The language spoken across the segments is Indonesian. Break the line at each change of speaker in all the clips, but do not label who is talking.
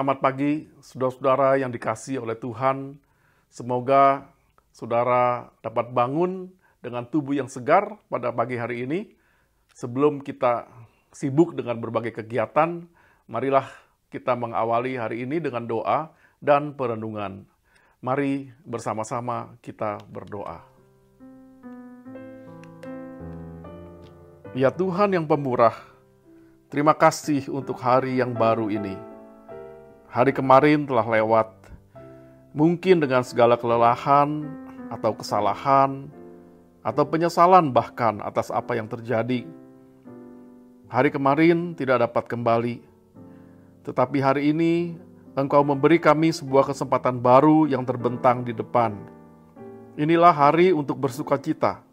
Selamat pagi, saudara-saudara yang dikasih oleh Tuhan. Semoga saudara dapat bangun dengan tubuh yang segar pada pagi hari ini. Sebelum kita sibuk dengan berbagai kegiatan, marilah kita mengawali hari ini dengan doa dan perenungan. Mari bersama-sama kita berdoa. Ya Tuhan yang pemurah, terima kasih untuk hari yang baru ini Hari kemarin telah lewat, mungkin dengan segala kelelahan atau kesalahan atau penyesalan bahkan atas apa yang terjadi. Hari kemarin tidak dapat kembali, tetapi hari ini Engkau memberi kami sebuah kesempatan baru yang terbentang di depan. Inilah hari untuk bersuka cita,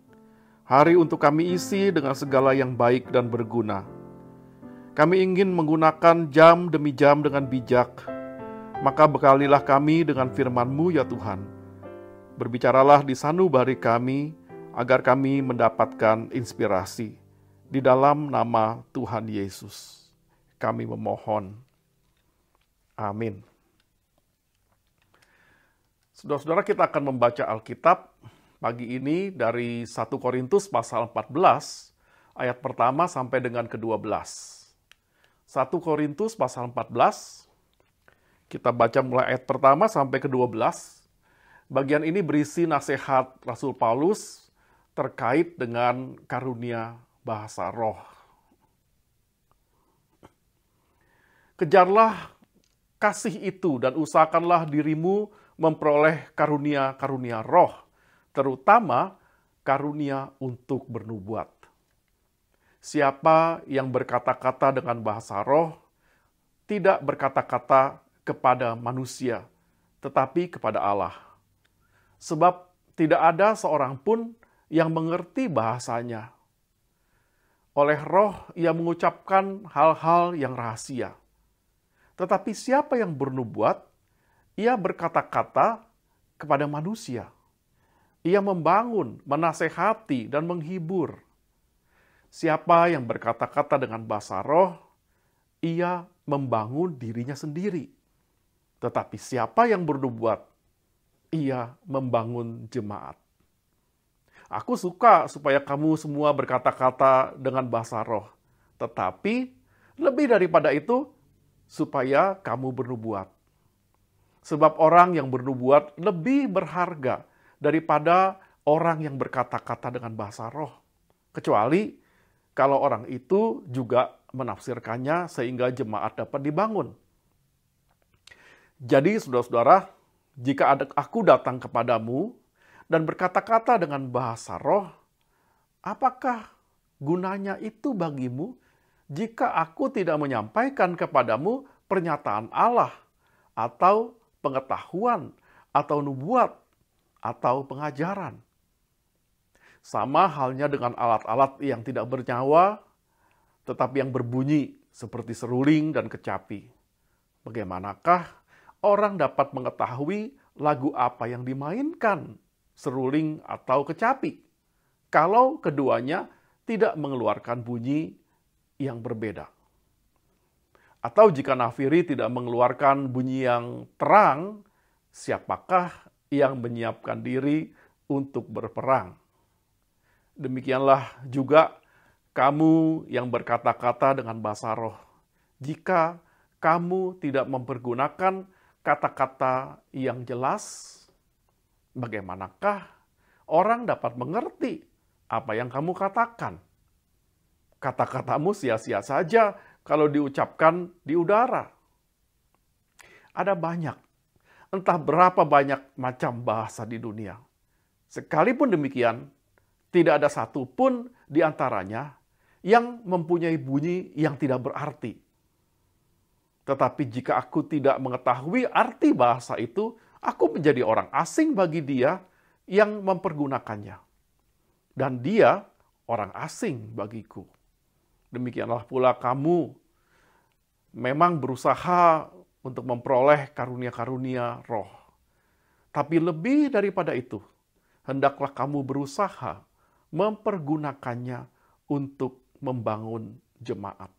hari untuk kami isi dengan segala yang baik dan berguna kami ingin menggunakan jam demi jam dengan bijak. Maka bekalilah kami dengan firman-Mu ya Tuhan. Berbicaralah di sanubari kami, agar kami mendapatkan inspirasi. Di dalam nama Tuhan Yesus, kami memohon. Amin. Saudara-saudara kita akan membaca Alkitab pagi ini dari 1 Korintus pasal 14, ayat pertama sampai dengan ke-12. 1 Korintus pasal 14, kita baca mulai ayat pertama sampai ke-12. Bagian ini berisi nasihat Rasul Paulus terkait dengan karunia bahasa roh. Kejarlah kasih itu dan usahakanlah dirimu memperoleh karunia-karunia roh, terutama karunia untuk bernubuat. Siapa yang berkata-kata dengan bahasa roh tidak berkata-kata kepada manusia, tetapi kepada Allah. Sebab tidak ada seorang pun yang mengerti bahasanya. Oleh roh ia mengucapkan hal-hal yang rahasia. Tetapi siapa yang bernubuat, ia berkata-kata kepada manusia. Ia membangun, menasehati, dan menghibur. Siapa yang berkata-kata dengan bahasa roh, ia membangun dirinya sendiri. Tetapi siapa yang bernubuat, ia membangun jemaat. Aku suka supaya kamu semua berkata-kata dengan bahasa roh. Tetapi lebih daripada itu, supaya kamu bernubuat. Sebab orang yang bernubuat lebih berharga daripada orang yang berkata-kata dengan bahasa roh. Kecuali kalau orang itu juga menafsirkannya sehingga jemaat dapat dibangun. Jadi saudara-saudara, jika ada aku datang kepadamu dan berkata-kata dengan bahasa roh, apakah gunanya itu bagimu jika aku tidak menyampaikan kepadamu pernyataan Allah atau pengetahuan atau nubuat atau pengajaran? Sama halnya dengan alat-alat yang tidak bernyawa, tetapi yang berbunyi seperti seruling dan kecapi. Bagaimanakah orang dapat mengetahui lagu apa yang dimainkan, seruling atau kecapi, kalau keduanya tidak mengeluarkan bunyi yang berbeda? Atau jika nafiri tidak mengeluarkan bunyi yang terang, siapakah yang menyiapkan diri untuk berperang? Demikianlah juga kamu yang berkata-kata dengan bahasa roh. Jika kamu tidak mempergunakan kata-kata yang jelas, bagaimanakah orang dapat mengerti apa yang kamu katakan? Kata-katamu sia-sia saja kalau diucapkan di udara. Ada banyak, entah berapa banyak macam bahasa di dunia. Sekalipun demikian, tidak ada satupun di antaranya yang mempunyai bunyi yang tidak berarti. Tetapi jika aku tidak mengetahui arti bahasa itu, aku menjadi orang asing bagi dia yang mempergunakannya. Dan dia orang asing bagiku. Demikianlah pula kamu memang berusaha untuk memperoleh karunia-karunia roh. Tapi lebih daripada itu, hendaklah kamu berusaha mempergunakannya untuk membangun jemaat.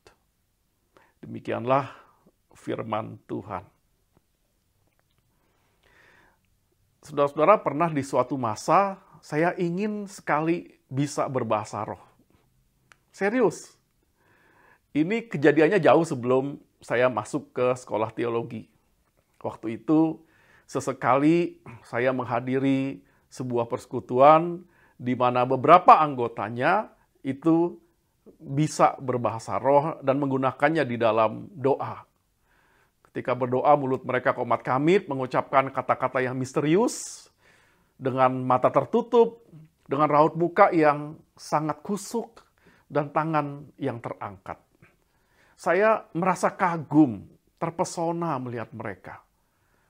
Demikianlah firman Tuhan. Saudara-saudara, pernah di suatu masa saya ingin sekali bisa berbahasa roh. Serius. Ini kejadiannya jauh sebelum saya masuk ke sekolah teologi. Waktu itu sesekali saya menghadiri sebuah persekutuan di mana beberapa anggotanya itu bisa berbahasa roh dan menggunakannya di dalam doa. Ketika berdoa, mulut mereka komat kamit, mengucapkan kata-kata yang misterius, dengan mata tertutup, dengan raut muka yang sangat kusuk, dan tangan yang terangkat. Saya merasa kagum, terpesona melihat mereka.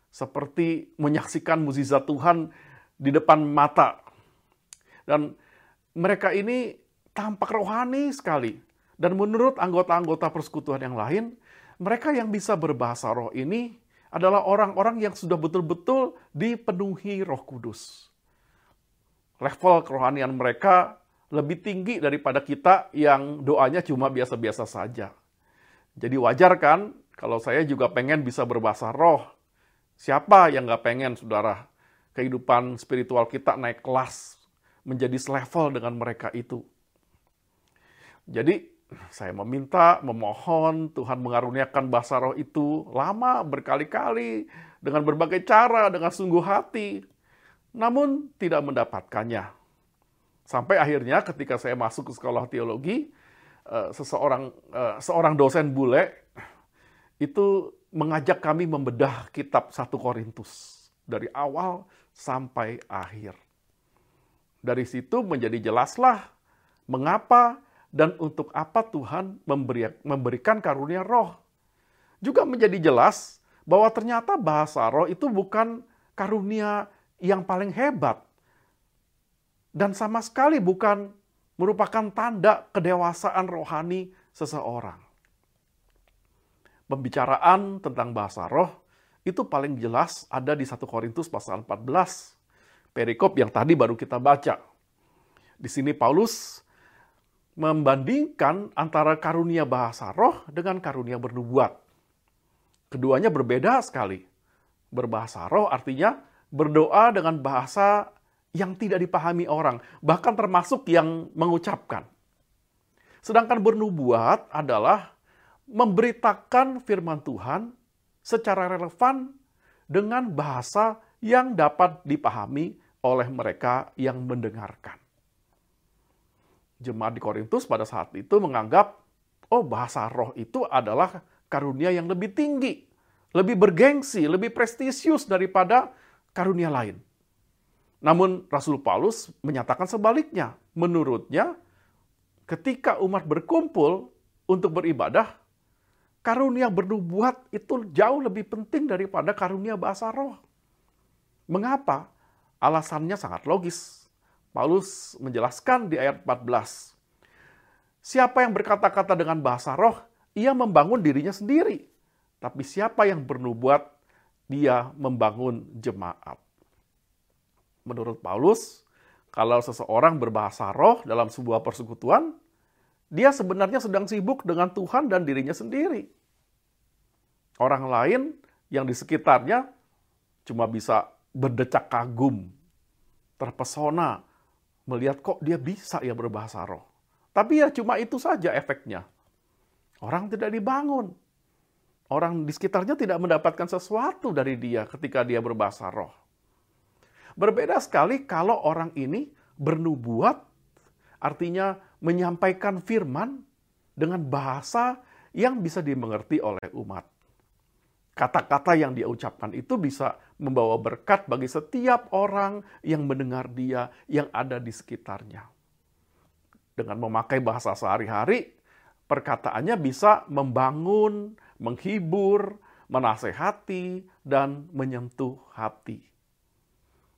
Seperti menyaksikan mukjizat Tuhan di depan mata. Dan mereka ini tampak rohani sekali. Dan menurut anggota-anggota persekutuan yang lain, mereka yang bisa berbahasa roh ini adalah orang-orang yang sudah betul-betul dipenuhi roh kudus. Level kerohanian mereka lebih tinggi daripada kita yang doanya cuma biasa-biasa saja. Jadi wajar kan kalau saya juga pengen bisa berbahasa roh. Siapa yang nggak pengen, saudara, kehidupan spiritual kita naik kelas, menjadi selevel dengan mereka itu. Jadi saya meminta, memohon Tuhan mengaruniakan bahasa roh itu lama, berkali-kali, dengan berbagai cara, dengan sungguh hati. Namun tidak mendapatkannya. Sampai akhirnya ketika saya masuk ke sekolah teologi, eh, seseorang eh, seorang dosen bule itu mengajak kami membedah kitab 1 Korintus dari awal sampai akhir. Dari situ menjadi jelaslah mengapa dan untuk apa Tuhan memberi, memberikan karunia roh. Juga menjadi jelas bahwa ternyata bahasa roh itu bukan karunia yang paling hebat. Dan sama sekali bukan merupakan tanda kedewasaan rohani seseorang. Pembicaraan tentang bahasa roh itu paling jelas ada di 1 Korintus pasal 14. Perikop yang tadi baru kita baca. Di sini Paulus membandingkan antara karunia bahasa roh dengan karunia bernubuat. Keduanya berbeda sekali. Berbahasa roh artinya berdoa dengan bahasa yang tidak dipahami orang, bahkan termasuk yang mengucapkan. Sedangkan bernubuat adalah memberitakan firman Tuhan secara relevan dengan bahasa yang dapat dipahami oleh mereka yang mendengarkan jemaat di Korintus pada saat itu menganggap, oh bahasa roh itu adalah karunia yang lebih tinggi, lebih bergengsi, lebih prestisius daripada karunia lain. Namun Rasul Paulus menyatakan sebaliknya. Menurutnya, ketika umat berkumpul untuk beribadah, karunia bernubuat itu jauh lebih penting daripada karunia bahasa roh. Mengapa? Alasannya sangat logis. Paulus menjelaskan di ayat 14. Siapa yang berkata-kata dengan bahasa roh, ia membangun dirinya sendiri. Tapi siapa yang bernubuat, dia membangun jemaat. Menurut Paulus, kalau seseorang berbahasa roh dalam sebuah persekutuan, dia sebenarnya sedang sibuk dengan Tuhan dan dirinya sendiri. Orang lain yang di sekitarnya cuma bisa berdecak kagum, terpesona melihat kok dia bisa ya berbahasa roh. Tapi ya cuma itu saja efeknya. Orang tidak dibangun. Orang di sekitarnya tidak mendapatkan sesuatu dari dia ketika dia berbahasa roh. Berbeda sekali kalau orang ini bernubuat, artinya menyampaikan firman dengan bahasa yang bisa dimengerti oleh umat kata-kata yang dia ucapkan itu bisa membawa berkat bagi setiap orang yang mendengar dia, yang ada di sekitarnya. Dengan memakai bahasa sehari-hari, perkataannya bisa membangun, menghibur, menasehati, dan menyentuh hati.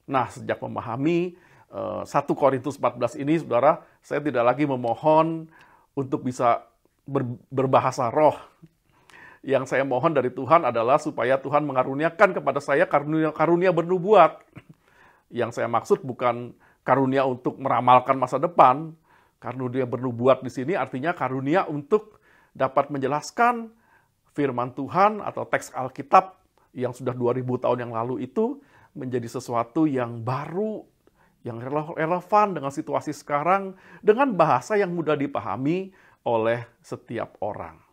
Nah, sejak memahami 1 eh, Korintus 14 ini, saudara, saya tidak lagi memohon untuk bisa berbahasa roh yang saya mohon dari Tuhan adalah supaya Tuhan mengaruniakan kepada saya karunia, karunia bernubuat. Yang saya maksud bukan karunia untuk meramalkan masa depan. Karunia bernubuat di sini artinya karunia untuk dapat menjelaskan firman Tuhan atau teks Alkitab yang sudah 2000 tahun yang lalu itu menjadi sesuatu yang baru, yang relevan dengan situasi sekarang, dengan bahasa yang mudah dipahami oleh setiap orang.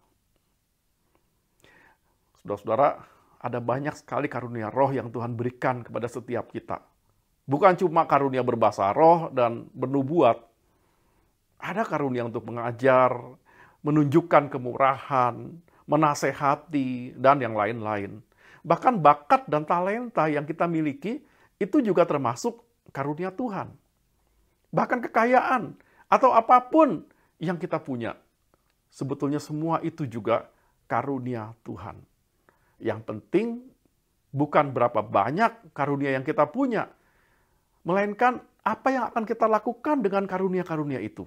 Saudara-saudara, ada banyak sekali karunia roh yang Tuhan berikan kepada setiap kita. Bukan cuma karunia berbahasa roh dan bernubuat. Ada karunia untuk mengajar, menunjukkan kemurahan, menasehati, dan yang lain-lain. Bahkan bakat dan talenta yang kita miliki itu juga termasuk karunia Tuhan. Bahkan kekayaan atau apa pun yang kita punya. Sebetulnya semua itu juga karunia Tuhan. Yang penting bukan berapa banyak karunia yang kita punya, melainkan apa yang akan kita lakukan dengan karunia-karunia itu.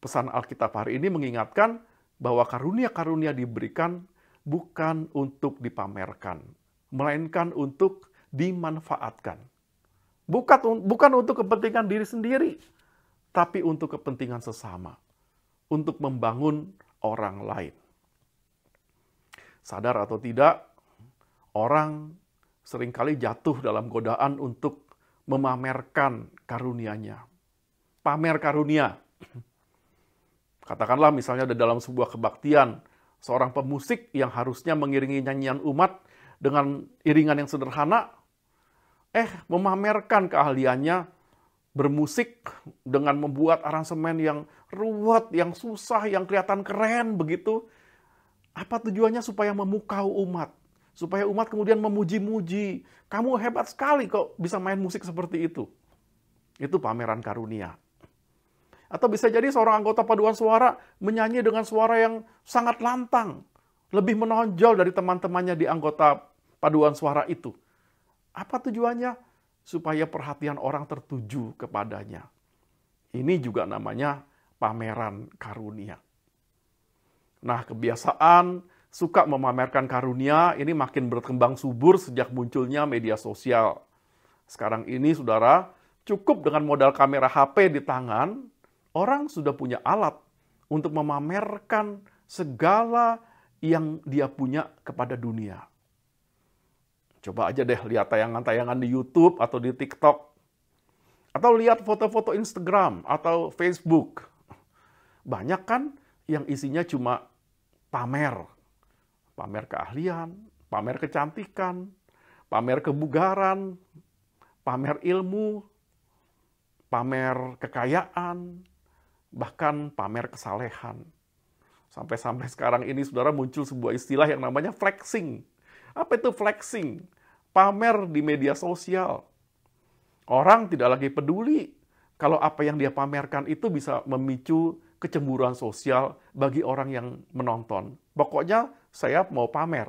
Pesan Alkitab hari ini mengingatkan bahwa karunia-karunia diberikan bukan untuk dipamerkan, melainkan untuk dimanfaatkan. Bukan, bukan untuk kepentingan diri sendiri, tapi untuk kepentingan sesama, untuk membangun orang lain. Sadar atau tidak, orang sering kali jatuh dalam godaan untuk memamerkan karunia-Nya. Pamer karunia. Katakanlah misalnya dalam sebuah kebaktian, seorang pemusik yang harusnya mengiringi nyanyian umat dengan iringan yang sederhana, eh memamerkan keahliannya bermusik dengan membuat aransemen yang ruwet, yang susah, yang kelihatan keren begitu. Apa tujuannya supaya memukau umat? Supaya umat kemudian memuji-muji. Kamu hebat sekali kok bisa main musik seperti itu. Itu pameran karunia. Atau bisa jadi seorang anggota paduan suara menyanyi dengan suara yang sangat lantang. Lebih menonjol dari teman-temannya di anggota paduan suara itu. Apa tujuannya? Supaya perhatian orang tertuju kepadanya. Ini juga namanya pameran karunia. Nah, kebiasaan suka memamerkan karunia ini makin berkembang subur sejak munculnya media sosial. Sekarang ini, saudara, cukup dengan modal kamera HP di tangan, orang sudah punya alat untuk memamerkan segala yang dia punya kepada dunia. Coba aja deh lihat tayangan-tayangan di YouTube atau di TikTok. Atau lihat foto-foto Instagram atau Facebook. Banyak kan yang isinya cuma pamer pamer keahlian, pamer kecantikan, pamer kebugaran, pamer ilmu, pamer kekayaan, bahkan pamer kesalehan. Sampai-sampai sekarang ini saudara muncul sebuah istilah yang namanya flexing. Apa itu flexing? Pamer di media sosial. Orang tidak lagi peduli kalau apa yang dia pamerkan itu bisa memicu kecemburuan sosial bagi orang yang menonton. Pokoknya saya mau pamer.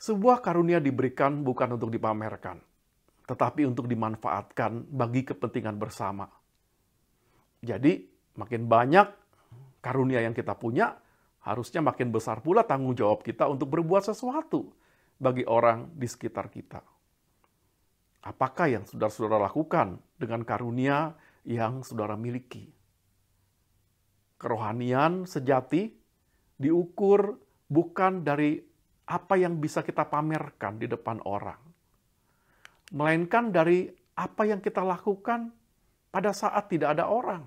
Sebuah karunia diberikan bukan untuk dipamerkan, tetapi untuk dimanfaatkan bagi kepentingan bersama. Jadi, makin banyak karunia yang kita punya, harusnya makin besar pula tanggung jawab kita untuk berbuat sesuatu bagi orang di sekitar kita. Apakah yang saudara-saudara lakukan dengan karunia yang saudara miliki? Kerohanian sejati diukur bukan dari apa yang bisa kita pamerkan di depan orang, melainkan dari apa yang kita lakukan pada saat tidak ada orang,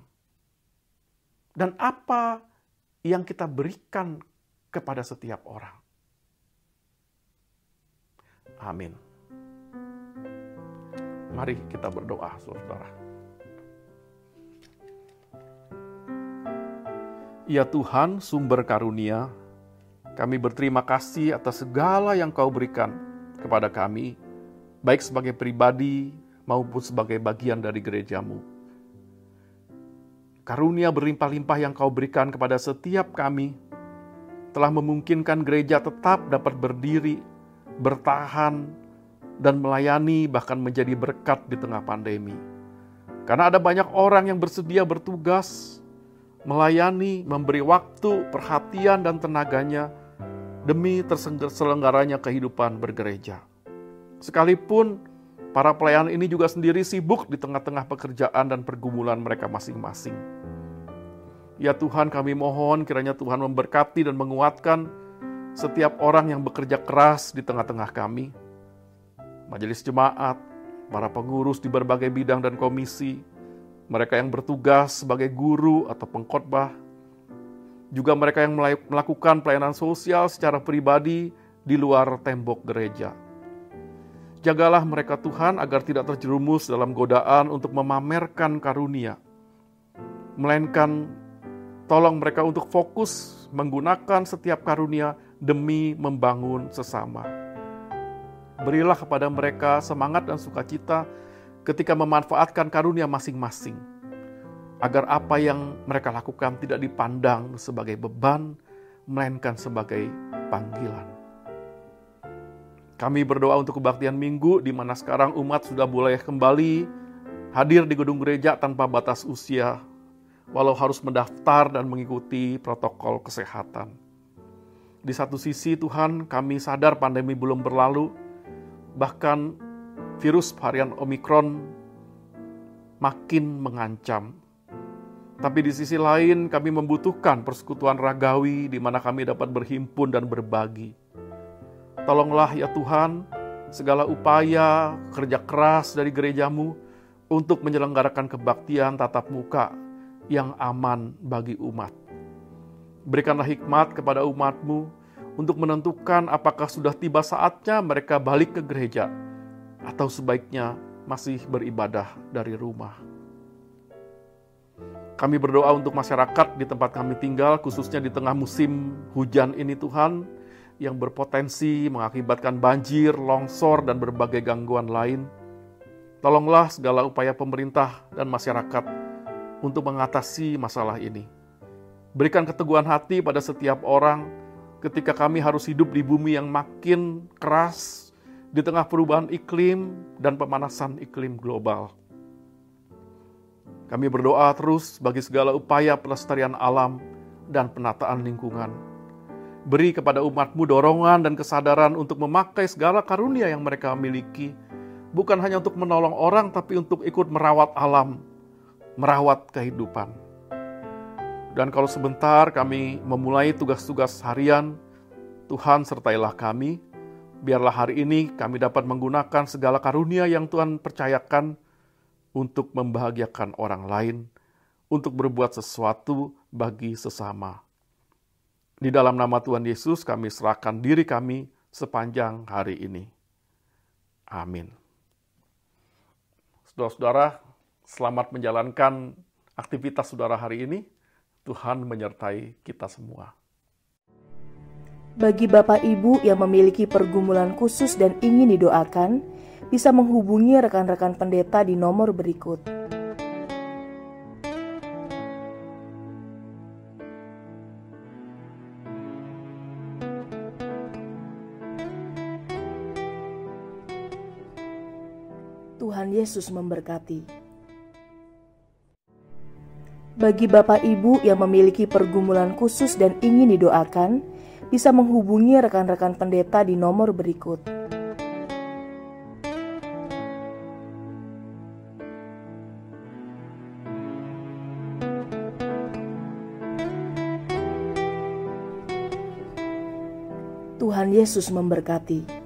dan apa yang kita berikan kepada setiap orang. Amin. Mari kita berdoa, saudara. Ya Tuhan, sumber karunia, kami berterima kasih atas segala yang Kau berikan kepada kami, baik sebagai pribadi maupun sebagai bagian dari gerejamu. Karunia berlimpah-limpah yang Kau berikan kepada setiap kami telah memungkinkan gereja tetap dapat berdiri, bertahan, dan melayani bahkan menjadi berkat di tengah pandemi. Karena ada banyak orang yang bersedia bertugas, melayani, memberi waktu, perhatian, dan tenaganya demi terselenggaranya kehidupan bergereja. Sekalipun para pelayan ini juga sendiri sibuk di tengah-tengah pekerjaan dan pergumulan mereka masing-masing. Ya Tuhan kami mohon kiranya Tuhan memberkati dan menguatkan setiap orang yang bekerja keras di tengah-tengah kami. Majelis jemaat, para pengurus di berbagai bidang dan komisi, mereka yang bertugas sebagai guru atau pengkhotbah, juga mereka yang melakukan pelayanan sosial secara pribadi di luar tembok gereja. Jagalah mereka Tuhan agar tidak terjerumus dalam godaan untuk memamerkan karunia, melainkan tolong mereka untuk fokus menggunakan setiap karunia demi membangun sesama. Berilah kepada mereka semangat dan sukacita ketika memanfaatkan karunia masing-masing, agar apa yang mereka lakukan tidak dipandang sebagai beban, melainkan sebagai panggilan. Kami berdoa untuk kebaktian minggu di mana sekarang umat sudah boleh kembali hadir di gedung gereja tanpa batas usia, walau harus mendaftar dan mengikuti protokol kesehatan. Di satu sisi Tuhan kami sadar pandemi belum berlalu, bahkan virus varian Omikron makin mengancam. Tapi di sisi lain kami membutuhkan persekutuan ragawi di mana kami dapat berhimpun dan berbagi Tolonglah ya Tuhan, segala upaya kerja keras dari gerejamu untuk menyelenggarakan kebaktian tatap muka yang aman bagi umat. Berikanlah hikmat kepada umatmu untuk menentukan apakah sudah tiba saatnya mereka balik ke gereja atau sebaiknya masih beribadah dari rumah. Kami berdoa untuk masyarakat di tempat kami tinggal, khususnya di tengah musim hujan ini Tuhan, yang berpotensi mengakibatkan banjir, longsor, dan berbagai gangguan lain. Tolonglah segala upaya pemerintah dan masyarakat untuk mengatasi masalah ini. Berikan keteguhan hati pada setiap orang ketika kami harus hidup di bumi yang makin keras di tengah perubahan iklim dan pemanasan iklim global. Kami berdoa terus bagi segala upaya pelestarian alam dan penataan lingkungan Beri kepada umatmu dorongan dan kesadaran untuk memakai segala karunia yang mereka miliki. Bukan hanya untuk menolong orang, tapi untuk ikut merawat alam, merawat kehidupan. Dan kalau sebentar kami memulai tugas-tugas harian, Tuhan sertailah kami. Biarlah hari ini kami dapat menggunakan segala karunia yang Tuhan percayakan untuk membahagiakan orang lain, untuk berbuat sesuatu bagi sesama. Di dalam nama Tuhan Yesus kami serahkan diri kami sepanjang hari ini. Amin. Saudara-saudara, selamat menjalankan aktivitas saudara hari ini. Tuhan menyertai kita semua.
Bagi Bapak Ibu yang memiliki pergumulan khusus dan ingin didoakan, bisa menghubungi rekan-rekan pendeta di nomor berikut Tuhan Yesus memberkati. Bagi Bapak Ibu yang memiliki pergumulan khusus dan ingin didoakan, bisa menghubungi rekan-rekan pendeta di nomor berikut. Tuhan Yesus memberkati.